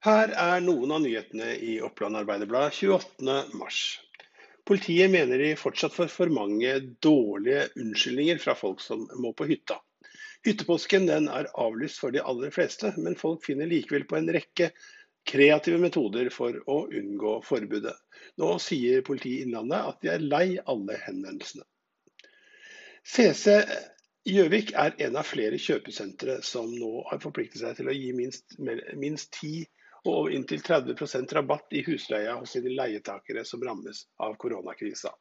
Her er noen av nyhetene i Oppland Arbeiderblad 28.3. Politiet mener de fortsatt får for mange dårlige unnskyldninger fra folk som må på hytta. Hyttepåsken er avlyst for de aller fleste, men folk finner likevel på en rekke kreative metoder for å unngå forbudet. Nå sier politiet i Innlandet at de er lei alle henvendelsene. CC Gjøvik er en av flere kjøpesentre som nå har forpliktet seg til å gi minst, minst 10 og inntil 30% rabatt i husleia hos sine leietakere som rammes av koronakrisa.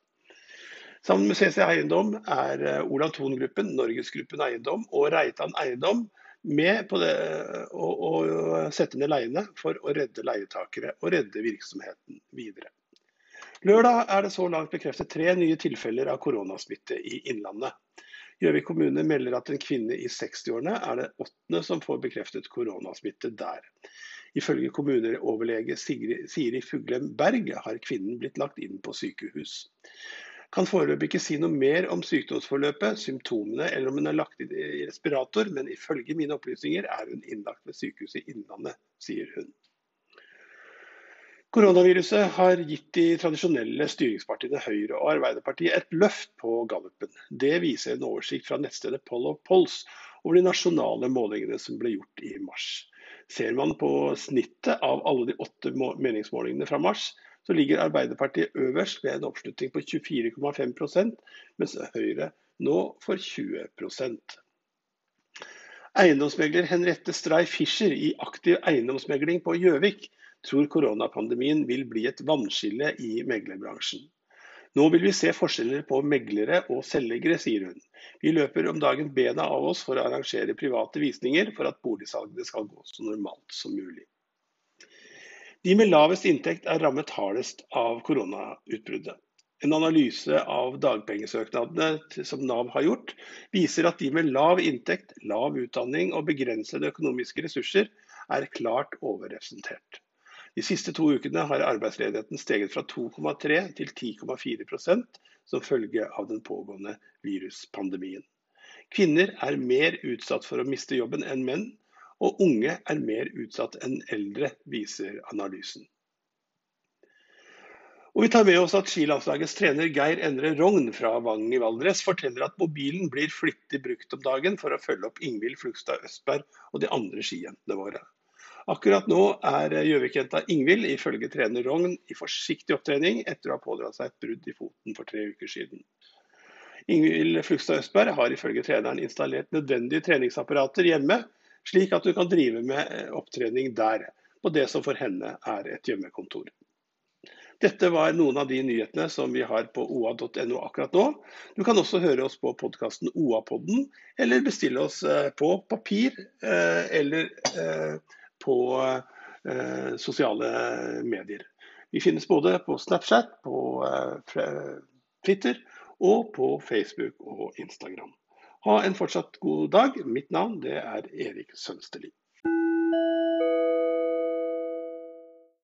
Sammen med CC Eiendom er eh, Olav Thon-gruppen, Norgesgruppen Eiendom og Reitan Eiendom med på det å, å sette ned leiene for å redde leietakere og redde virksomheten videre. Lørdag er det så langt bekreftet tre nye tilfeller av koronasmitte i Innlandet. Gjøvik kommune melder at en kvinne i 60-årene er det åttende som får bekreftet koronasmitte der. Ifølge kommuneoverlege Siri Fuglem Berg har kvinnen blitt lagt inn på sykehus. Kan foreløpig ikke si noe mer om sykdomsforløpet, symptomene eller om hun er lagt inn i respirator, men ifølge mine opplysninger er hun innlagt ved sykehuset Innlandet, sier hun. Koronaviruset har gitt de tradisjonelle styringspartiene Høyre og Arbeiderpartiet et løft på gallupen. Det viser en oversikt fra nettstedet Poll of Polls over de nasjonale målingene som ble gjort i mars. Ser man på snittet av alle de åtte meningsmålingene fra mars, så ligger Arbeiderpartiet øverst med en oppslutning på 24,5% mens Høyre nå får 20 Eiendomsmegler Henriette Stray Fischer i Aktiv eiendomsmegling på Gjøvik tror koronapandemien vil bli et vannskille i meglerbransjen. Nå vil vi se forskjeller på meglere og selgere, sier hun. Vi løper om dagen bena av oss for å arrangere private visninger for at boligsalgene skal gå så normalt som mulig. De med lavest inntekt er rammet hardest av koronautbruddet. En analyse av dagpengesøknadene som Nav har gjort, viser at de med lav inntekt, lav utdanning og begrensede økonomiske ressurser er klart overrepresentert. De siste to ukene har arbeidsledigheten steget fra 2,3 til 10,4% som følge av den pågående viruspandemien. Kvinner er mer utsatt for å miste jobben enn menn, og unge er mer utsatt enn eldre, viser analysen. Og Vi tar med oss at skilandslagets trener Geir Endre Rogn fra Vang i Valdres forteller at mobilen blir flittig brukt om dagen for å følge opp Ingvild Flugstad Østberg og de andre skijentene våre. Akkurat nå er Gjøvik-jenta Ingvild ifølge trener Rogn i forsiktig opptrening etter å ha pådratt seg et brudd i foten for tre uker siden. Ingvild Flugstad Østberg har ifølge treneren installert nødvendige treningsapparater hjemme, slik at hun kan drive med eh, opptrening der, på det som for henne er et hjemmekontor. Dette var noen av de nyhetene som vi har på oa.no akkurat nå. Du kan også høre oss på podkasten OA-podden, eller bestille oss eh, på papir eh, eller på eh, sosiale medier. Vi finnes både på Snapchat, på eh, Twitter og på Facebook og Instagram. Ha en fortsatt god dag. Mitt navn er Erik Sønsteli.